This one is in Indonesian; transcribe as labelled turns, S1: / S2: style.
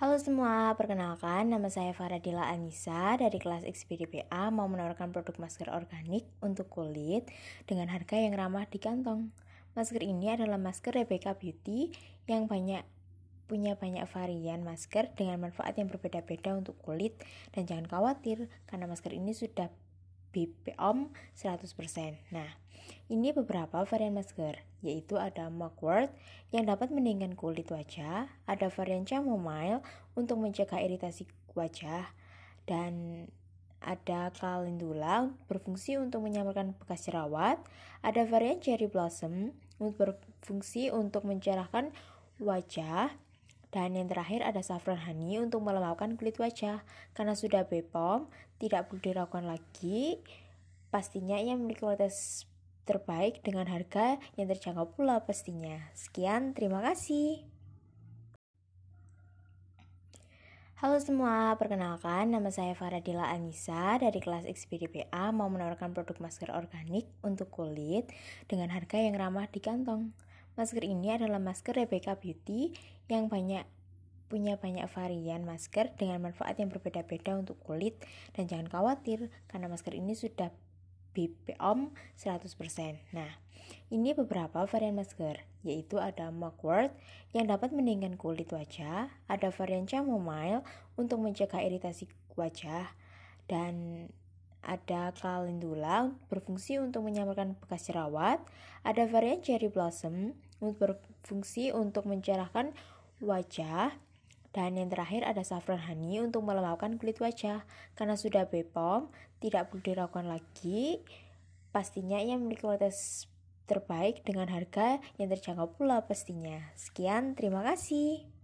S1: Halo semua, perkenalkan nama saya Faradila Anissa dari kelas XPDPA mau menawarkan produk masker organik untuk kulit dengan harga yang ramah di kantong. Masker ini adalah masker Rebecca Beauty yang banyak punya banyak varian masker dengan manfaat yang berbeda-beda untuk kulit dan jangan khawatir karena masker ini sudah BPOM 100%. Nah, ini beberapa varian masker, yaitu ada mugwort yang dapat mendingin kulit wajah, ada varian chamomile untuk mencegah iritasi wajah, dan ada calendula berfungsi untuk menyamarkan bekas jerawat, ada varian cherry blossom untuk berfungsi untuk mencerahkan wajah, dan yang terakhir ada saffron honey untuk melemahkan kulit wajah. Karena sudah BPOM, tidak perlu diragukan lagi. Pastinya ia memiliki kualitas terbaik dengan harga yang terjangkau pula pastinya. Sekian, terima kasih. Halo semua, perkenalkan nama saya Faradila Anissa dari kelas XPDPA mau menawarkan produk masker organik untuk kulit dengan harga yang ramah di kantong. Masker ini adalah masker Rebecca Beauty yang banyak punya banyak varian masker dengan manfaat yang berbeda-beda untuk kulit dan jangan khawatir karena masker ini sudah BPOM 100%. Nah, ini beberapa varian masker, yaitu ada mugwort yang dapat mendingin kulit wajah, ada varian chamomile untuk mencegah iritasi wajah, dan ada calendula berfungsi untuk menyamarkan bekas jerawat, ada varian cherry blossom untuk berfungsi untuk mencerahkan wajah, dan yang terakhir ada saffron honey untuk melemahkan kulit wajah. Karena sudah BPOM, tidak perlu diragukan lagi. Pastinya ia memiliki kualitas terbaik dengan harga yang terjangkau pula pastinya. Sekian, terima kasih.